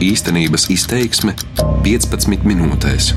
Īstenības izteiksme 15 minūtēs.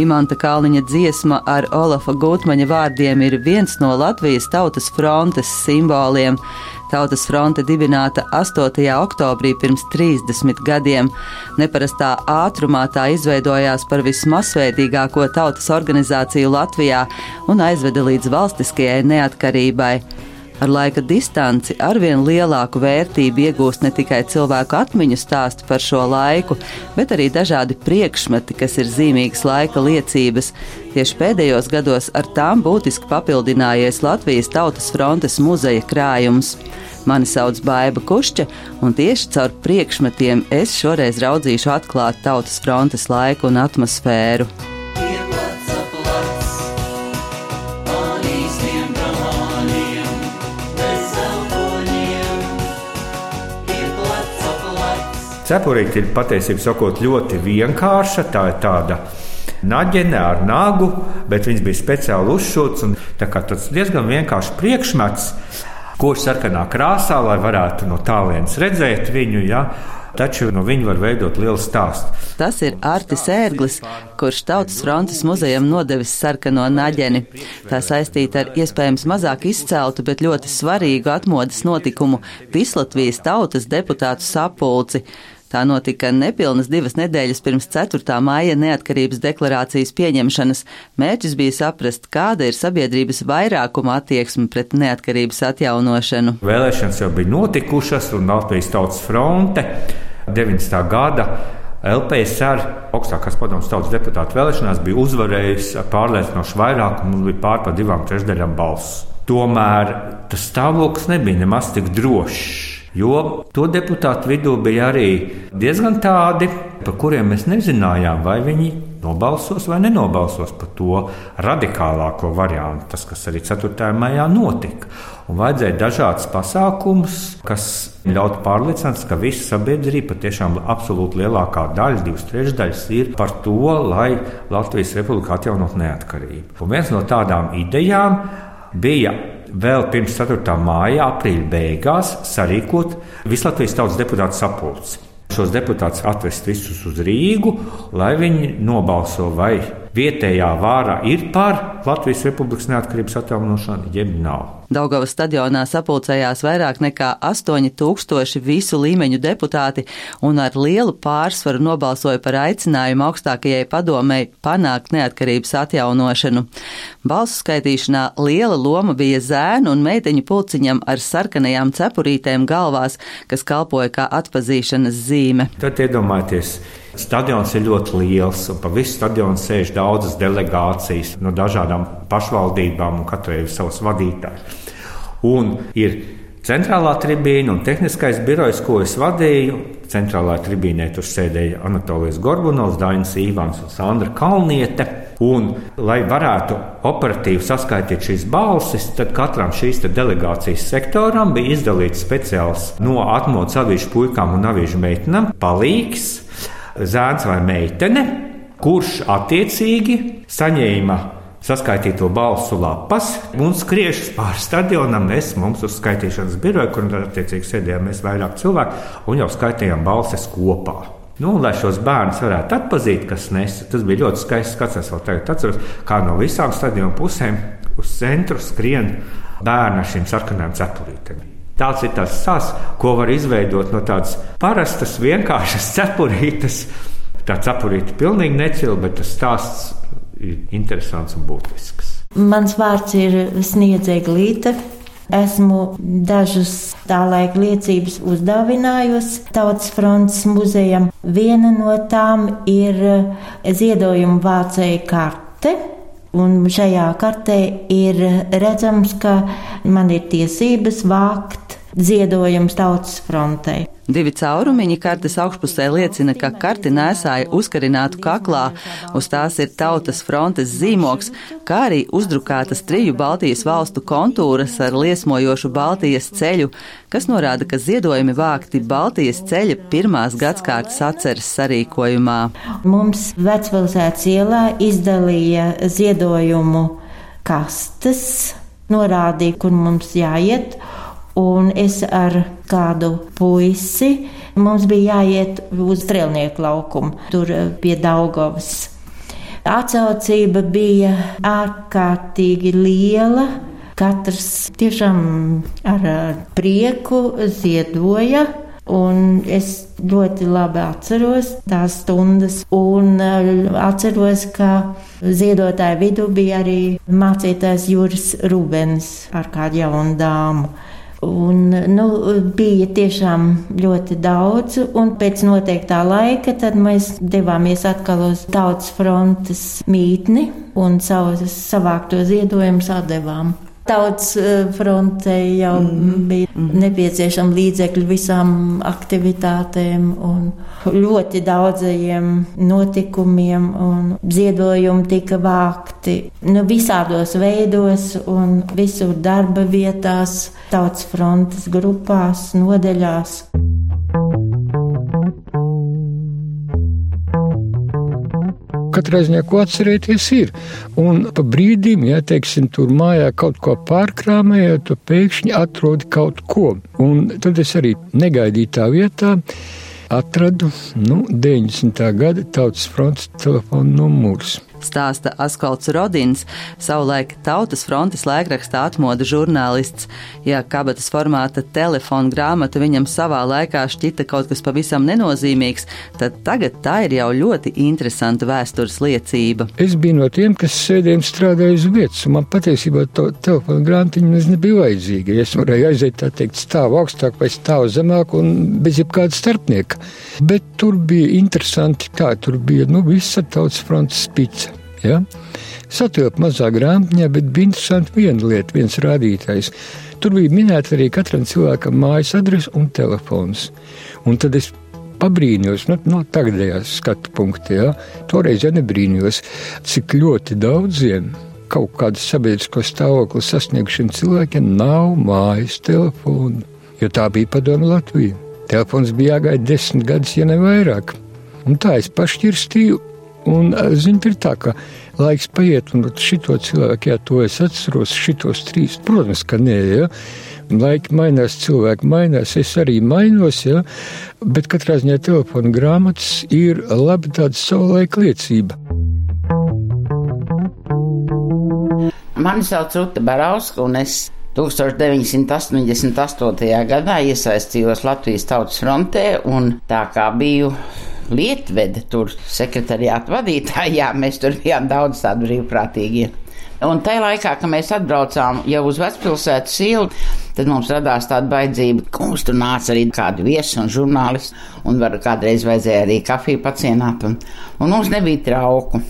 Imanta Kalniņa dziesma ar Olafa Gutmaņa vārdiem ir viens no Latvijas tautas frontes simboliem. Tautas fronte dibināta 8. oktobrī pirms 30 gadiem. Neparastā ātrumā tā izveidojās par vismasveidīgāko tautas organizāciju Latvijā un aizveda līdz valstiskajai neatkarībai. Ar laika distanci arvien lielāku vērtību iegūst ne tikai cilvēku atmiņu stāstu par šo laiku, bet arī dažādi priekšmeti, kas ir zīmīgas laika liecības. Tieši pēdējos gados ar tām būtiski papildinājies Latvijas Tautas frontes muzeja krājums. Mani sauc Baiva Kušķa, un tieši caur priekšmetiem es šoreiz raudzīšu atklāt Tautas frontes laiku un atmosfēru. Cepurīte ir patiesībā sakot ļoti vienkārša. Tā ir tāda naģene ar nagu, bet viņš bija speciāli uzšūts. Tas diezgan vienkāršs priekšmets, kurš sarkanā krāsā, lai varētu no tālienes redzēt viņu. Ja? Taču no viņa var veidot lielu stāstu. Tas ir Artis Ērglis, kurš Tautas frontes muzejam nodevis sarkano naģeni. Tā saistīta ar iespējams mazāk izceltu, bet ļoti svarīgu atmodas notikumu - Vislatvijas tautas deputātu sapulci. Tā notika nepilnas divas nedēļas pirms 4. māja neatkarības deklarācijas pieņemšanas. Mērķis bija saprast, kāda ir sabiedrības vairākuma attieksme pret neatkarības atjaunošanu. Vēlēšanas jau bija notikušas, un Latvijas Tautas fronte 90. gada LPSR augstākās padomus tautas deputātu vēlēšanās bija uzvarējusi ar pārliecinošu vairākumu, bija pār par divām trešdaļām balsu. Tomēr tas stāvoklis nebija nemaz tik drošs. Jo to deputātu vidū bija arī diezgan tādi, par kuriem mēs nezinājām, vai viņi nobalsos vai nenobalsos par to radikālāko variantu, tas, kas arī 4. maijā notika. Un vajadzēja dažādas pasākumus, kas ļautu pārliecināt, ka visa sabiedrība, patiešām absolūti lielākā daļa, divas trešdaļas, ir par to, lai Latvijas republika atjaunot neatkarību. Un viens no tādām idejām bija vēl pirms 4. māja, aprīļa beigās, sarīkot Vislatvijas tautas deputātu sapulci. Šos deputātus atvest visus uz Rīgu, lai viņi nobalso, vai vietējā vārā ir par Latvijas Republikas neatkarības atjaunošanu, jeb nav. Daugavas stadionā sapulcējās vairāk nekā 8000 visu līmeņu deputāti un ar lielu pārsvaru nobalsoja par aicinājumu augstākajai padomei panākt neatkarības atjaunošanu. Balsu skaitīšanā liela loma bija zēnu un meiteņu pulciņam ar sarkanajām cepurītēm galvās, kas kalpoja kā atpazīšanas zīme. Tad iedomājieties, Stadions ir ļoti liels, un pa visu stadionu sēž daudzas delegācijas no dažādām pašvaldībām, un katrai ir savs vadītājs. Un ir centrālā tribīna un tehniskais birojs, ko es vadīju. Centrālā tribīnē tur sēdēja Anatolijas Gorbunovs, Dainis Ivans un Sandra Kalniete. Un, lai varētu operatīvi saskaitīt šīs balsis, tad katram šīs delegācijas sektoram bija izdalīts speciāls no atmodas avīžu puikām un avīžu meitenām palīgs zēns vai meitene, kurš attiecīgi saņēma saskaitīto balsu lapas un skriešas pāri stadionam. Mēs mums uz skaitīšanas biroju, kur attiecīgi sēdējām mēs vairāk cilvēku un jau skaitījām balsis kopā. Nu, lai šos bērnus varētu atpazīt, kas nesa, tas bija ļoti skaists skats. Es vēl tagad atceros, kā no visām stadionu pusēm uz centru skrien bērni ar šīm sarkanām cepurītēm. Tāds ir tas sas, ko var izveidot no tādas parastas, vienkāršas cepurītes. Tā cepurīte pilnīgi necila, bet tas stāsts ir interesants un būtisks. Mans vārds ir Sniedzēga Līta. Esmu dažus tā laika liecības uzdāvinājusi Tautas fronts muzejam. Viena no tām ir ziedojuma vācēja karte. Un šajā kartē ir redzams, ka man ir tiesības vākt ziedojums tautas frontei. Divi caurumiņi kartes augšpusē liecina, ka karti nēsāja uzkarinātu kaklā, uz tās ir tautas frontes zīmoks, kā arī uzdrukātas triju Baltijas valstu kontūras ar liesmojošu Baltijas ceļu, kas norāda, ka ziedojumi vākti Baltijas ceļa pirmās gadskārtas atceres sarīkojumā. Mums Vecpilsētas ielā izdalīja ziedojumu kastes norādīja, kur mums jāiet. Un es ar kādu puisi mums bija jāiet uz strēlnieku laukumu, tur pie Daugavas. Atsaucība bija ārkārtīgi liela. Katrs tiešām ar prieku ziedoja. Un es ļoti labi atceros tās stundas, un atceros, ka ziedotāju vidū bija arī mācītājs Juris Rubens ar kādu jaunu dāmu. Un, nu, bija tiešām ļoti daudz, un pēc noteiktā laika mēs devāmies atkal uz Tautas frontes mītni un savus savākto ziedojumus atdevām. Tautas eh, frontē jau mm. bija mm. nepieciešami līdzekļi visām aktivitātēm un ļoti daudzajiem notikumiem, un ziedojumi tika vākti nu, visādos veidos un visur darba vietās, Tautas frontes grupās, nodeļās. Katrā ziņā ko atcerēties ir. Un pa brīdim, ja teiksim, tur mājā kaut ko pārkrāmējot, tu pēkšņi atrodi kaut ko. Un tad es arī negaidītā vietā atradu nu, 90. gada Tautas fronts telefona numurs stāsta Askalds Rodins, savulaik Tautas frontes laikraksta atmoda žurnālists. Ja kabatas formāta telefona grāmata viņam savā laikā šķita kaut kas pavisam nenozīmīgs, tad tagad tā ir jau ļoti interesanta vēstures liecība. Es biju no tiem, kas sēdēja un strādāja uz vietas, un man patiesībā to telefona grāmatiņa nebija vajadzīga. Ja es varēju aiziet tā teikt stāvu augstāk vai stāvu zemāk un bez jebkāda starpnieka. Bet tur bija interesanti, kā tur bija nu, visa tautas frontes spica. Ja? Satilpa mazā grāmatā, bet bija interesanti viena lieta, viens rādītājs. Tur bija minēta arī katram cilvēkam mājas adrese un telefons. Un tad es pabrīnījos, nu, no tagadējās skatu punkta, ja? toreiz jau nebrīnījos, cik ļoti daudziem kaut kādu sabiedrisko stāvokli sasniegšiem cilvēkiem nav mājas telefona, jo tā bija padomu Latvija. Telefons bija jāgaida desmit gadus, ja ne vairāk. Un tā es pašķirstīju Un, zini, ir tā, ka laiks paiet, un šito cilvēku, ja to es atceros, šitos trīs, protams, ka nē, ja. Laiki mainās, cilvēki mainās, es arī mainos, ja, bet katrā ziņā telefona grāmatas ir labi tāda savulaika liecība. Mani sauc Ruta Barauska, un es 1988. gadā iesaistījos Latvijas Tautas frontē, un tā kā biju Lietvede, tur sekretariāta vadītājā, mēs tur bijām daudz tādu brīvprātīgie. Un tajā laikā, kad mēs atbraucām jau uz vecpilsētas ielu, tad mums radās tāda baidzība, ka mums tur nāca arī kādi viesi un žurnālisti, un var kādreiz vajadzēja arī kafiju pacienāt, un, un mums nebija trauku.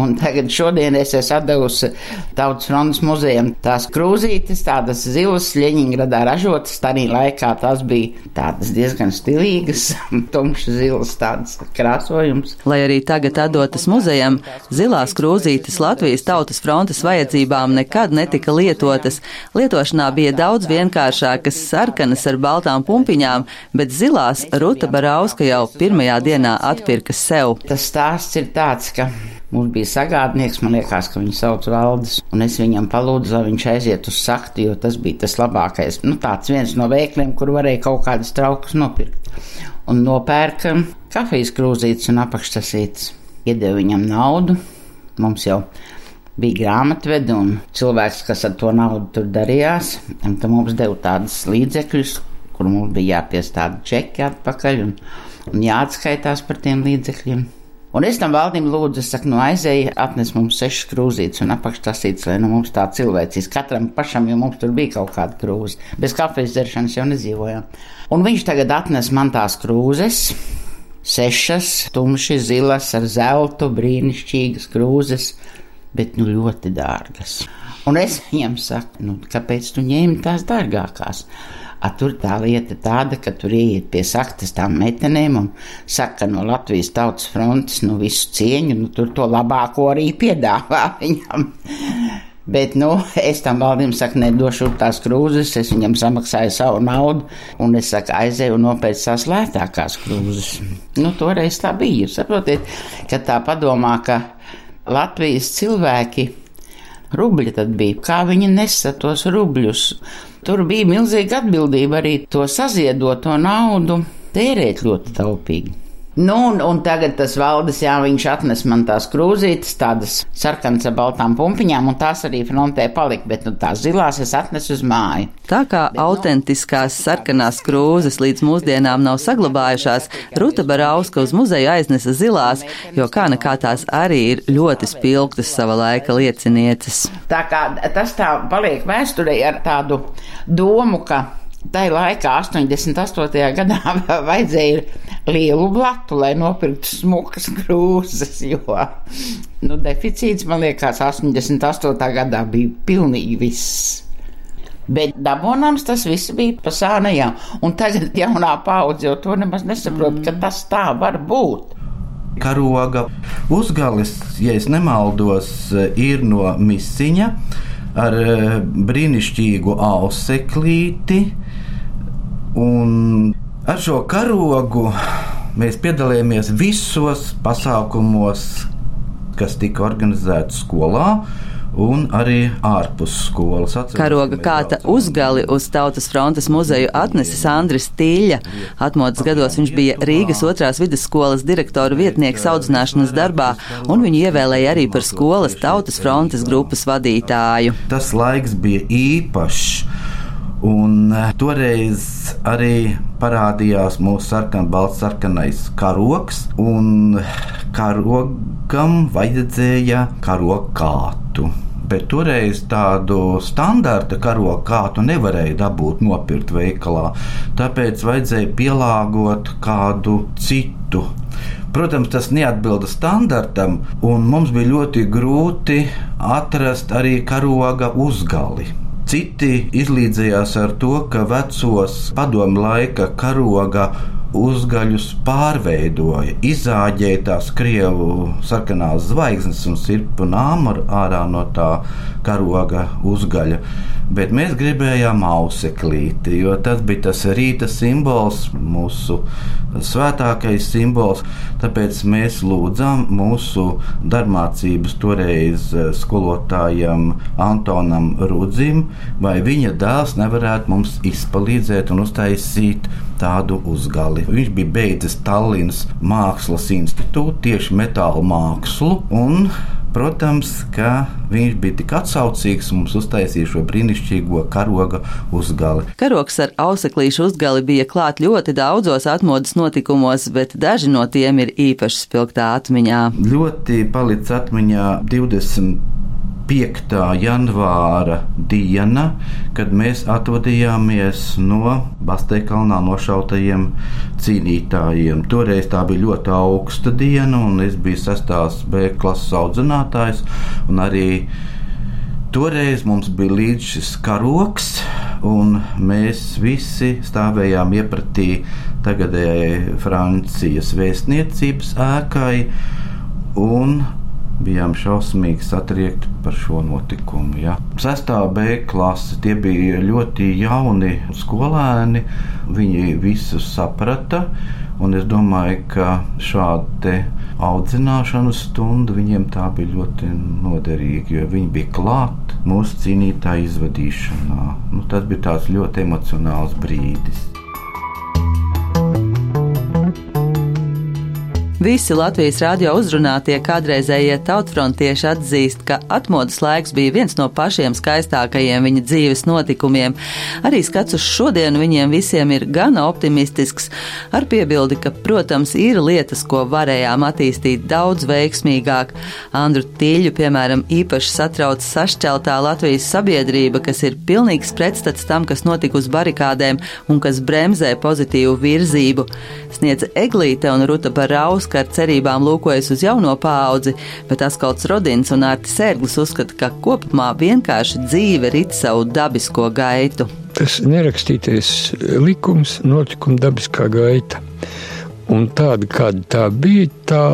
Un tagad šodien es esmu devusi Tautas frontes muzejam tās krūzītes, tādas zilas, Ļeņingradā ražotas. Tanī laikā tās bija tādas diezgan stilīgas, tumšas zilas, tādas krāsojums. Lai arī tagad atdotas muzejam, zilās krūzītes Latvijas Tautas frontes vajadzībām nekad netika lietotas. Lietošanā bija daudz vienkāršākas, sarkanas ar baltām pumpiņām, bet zilās Ruta Barauska jau pirmajā dienā atpirka sev. Tas stāsts ir tāds, ka Mums bija sagādnieks, man liekas, ka viņu sauc Valdis, un es viņam palūdzu, lai viņš aiziet uz sakti, jo tas bija tas labākais. Nu, tāds viens no veikliem, kur varēja kaut kādas traukas nopirkt. Un nopērka kafijas krūzītes un apakštasītes. Iedeva viņam naudu, mums jau bija grāmatvedi un cilvēks, kas ar to naudu tur darījās. Tad mums deva tādas līdzekļus, kur mums bija jāpiestāda čeki atpakaļ un, un jāatskaitās par tiem līdzekļiem. Un es tam valdim lūdzu, no nu, aizēja, atnes mums sešas krūzītes un apakštasītes, lai nu mums tā cilvēcīs katram pašam, jo mums tur bija kaut kāda krūze. Bez kafijas dzeršanas jau nedzīvojām. Un viņš tagad atnes man tās krūzes. Sešas, tumši zilas ar zeltu, brīnišķīgas krūzes, bet nu ļoti dārgas. Un es viņam saku, nu, kāpēc tu ņēmi tās dārgākās? A, tur tā lieta tāda, ka tur ieiet pie saktas tām meitenēm un saka no Latvijas tautas frontes, nu visu cieņu, nu tur to labāko arī piedāvā viņam. Bet, nu, es tam valdim saku, nedošu tās krūzes, es viņam samaksāju savu naudu, un es saku, aizēju un nopēc tās lētākās krūzes. Nu, toreiz tā bija. Saprotiet, ka tā padomā, ka Latvijas cilvēki rubļi tad bija. Kā viņi nesa tos rubļus? Tur bija milzīga atbildība arī to saziedoto naudu tērēt ļoti taupīgi. Nu, un, un tagad tas valdes, jā, viņš atnes man tās krūzītes, tādas sarkanas ar baltām pumpiņām, un tās arī frontē palika, bet nu, tās zilās es atnesu uz māju. Tā kā bet, autentiskās sarkanās krūzes līdz mūsdienām nav saglabājušās, Ruta Barauska uz muzeju aiznesa zilās, jo kā nekā tās arī ir ļoti spilgtas sava laika liecinieces. Tā kā tas tā paliek vēsturē ar tādu domu, ka Tā laikā, 88. gadā, vajadzēja lielu blatu, lai nopirktu smukas krūzes, jo nu, deficīts, man liekas, 88. gadā bija pilnīgi viss. Bet dabonams tas viss bija pa sānajām, un tagad jaunā paudze jau to nemaz nesaprot, mm. ka tas tā var būt. Karoga uzgalis, ja es nemaldos, ir no misiņa ar eh, brīnišķīgu auseklīti, Un ar šo karogu mēs piedalījāmies visos pasākumos, kas tika organizēti skolā un arī ārpus skolas. Atceros, Karoga kāta uzgali uz Tautas frontes muzeju atnesis Andris Tīļa. Atmodas gados viņš bija Rīgas otrās vidusskolas direktora vietnieks audzināšanas darbā, un viņu ievēlēja arī par skolas Tautas frontes grupas vadītāju. Tas laiks bija īpašs. Un eh, toreiz arī parādījās mūsu sarkanbalts sarkanais karoks, un karogam vajadzēja karokātu. Bet toreiz tādu standarta karokātu nevarēja dabūt nopirkt veikalā, tāpēc vajadzēja pielāgot kādu citu. Protams, tas neatbilda standartam, un mums bija ļoti grūti atrast arī karoga uzgali. Citi izlīdzējās ar to, ka vecos padomu laika karoga uzgaļus pārveidoja, izāģēja tās krievu sarkanās zvaigznes un sirpu nāmu ārā no tā karoga uzgaļa. Bet mēs gribējām auseklīti, jo tas bija tas rīta simbols, mūsu svētākais simbols. Tāpēc mēs lūdzām mūsu darbmācības toreiz eh, skolotājam Antonam Rudzim, vai viņa dēls nevarētu mums izpalīdzēt un uztaisīt tādu uzgali. Viņš bija beidzis Tallinas Mākslas institūtu tieši metāla mākslu un Protams, ka viņš bija tik atsaucīgs un mums uztaisīja šo brīnišķīgo karoga uzgali. Karogs ar auseklīšu uzgali bija klāt ļoti daudzos atmodas notikumos, bet daži no tiem ir īpaši spilgtā atmiņā. Ļoti palicis atmiņā 20. 5. janvāra diena, kad mēs atvadījāmies no Basteikalnā nošautajiem cīnītājiem. Toreiz tā bija ļoti augsta diena, un es biju 6. B klases audzinātājs. Toreiz mums bija līdz šis karoks, un mēs visi stāvējām iepratī tagadējai Francijas vēstniecības ēkai. Un bijām šausmīgi satriekti par šo notikumu. Ja. Sestā B klase tie bija ļoti jauni skolēni. Viņi visu saprata. Un es domāju, ka šāda audzināšanas stunda viņiem tā bija ļoti noderīga, jo viņi bija klāt mūsu cīnītāju izvadīšanā. Nu, tas bija tāds ļoti emocionāls brīdis. Visi Latvijas radio uzrunātie kādreizējie tautfrontieši atzīst, ka atmodas laiks bija viens no pašiem skaistākajiem viņa dzīves notikumiem. Arī skats uz šodienu viņiem visiem ir gana optimistisks, ar piebildi, ka, protams, ir lietas, ko varējām attīstīt daudz veiksmīgāk. Andru Tīļu, piemēram, īpaši satrauc sašķeltā Latvijas sabiedrība, kas ir pilnīgs pretstats tam, kas notika uz barikādēm un kas bremzē pozitīvu virzību. Sniedz Eglīte un Ruta Baraus ka ar cerībām lūkojas uz jauno paudzi, bet Askalds Rodins un Ārtis Sērglis uzskata, ka kopumā vienkārši dzīve rit savu dabisko gaitu. Tas nerakstītais likums, notikuma dabiskā gaita. Un tāda, kāda tā bija, tā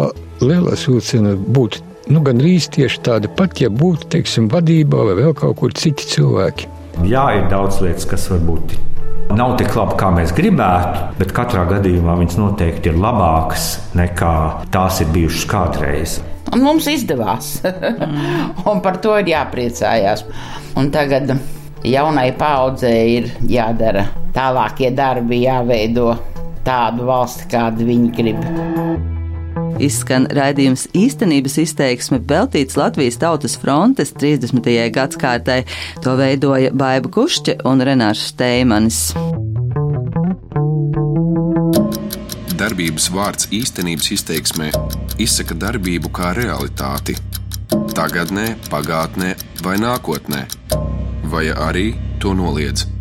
lielā vilciena būtu nu, gandrīz tieši tāda pat, ja būtu, teiksim, vadībā vai vēl kaut kur citi cilvēki. Jā, ir daudz lietas, kas var būt nav tik labi, kā mēs gribētu, bet katrā gadījumā viņas noteikti ir labākas nekā tās ir bijušas kādreiz. Un mums izdevās. un par to ir jāpriecājās. Un tagad jaunai paudzei ir jādara tālākie darbi, jāveido tādu valsti, kādu viņi grib. Izskan raidījums īstenības izteiksme veltīts Latvijas Tautas frontes 30. gadsimtai. To veidoja Baiba Kušķe un Renārs Steimanis. Darbības vārds īstenības izteiksmē izsaka darbību kā realitāti. Tagatnē, pagātnē vai nākotnē, vai arī to noliedz.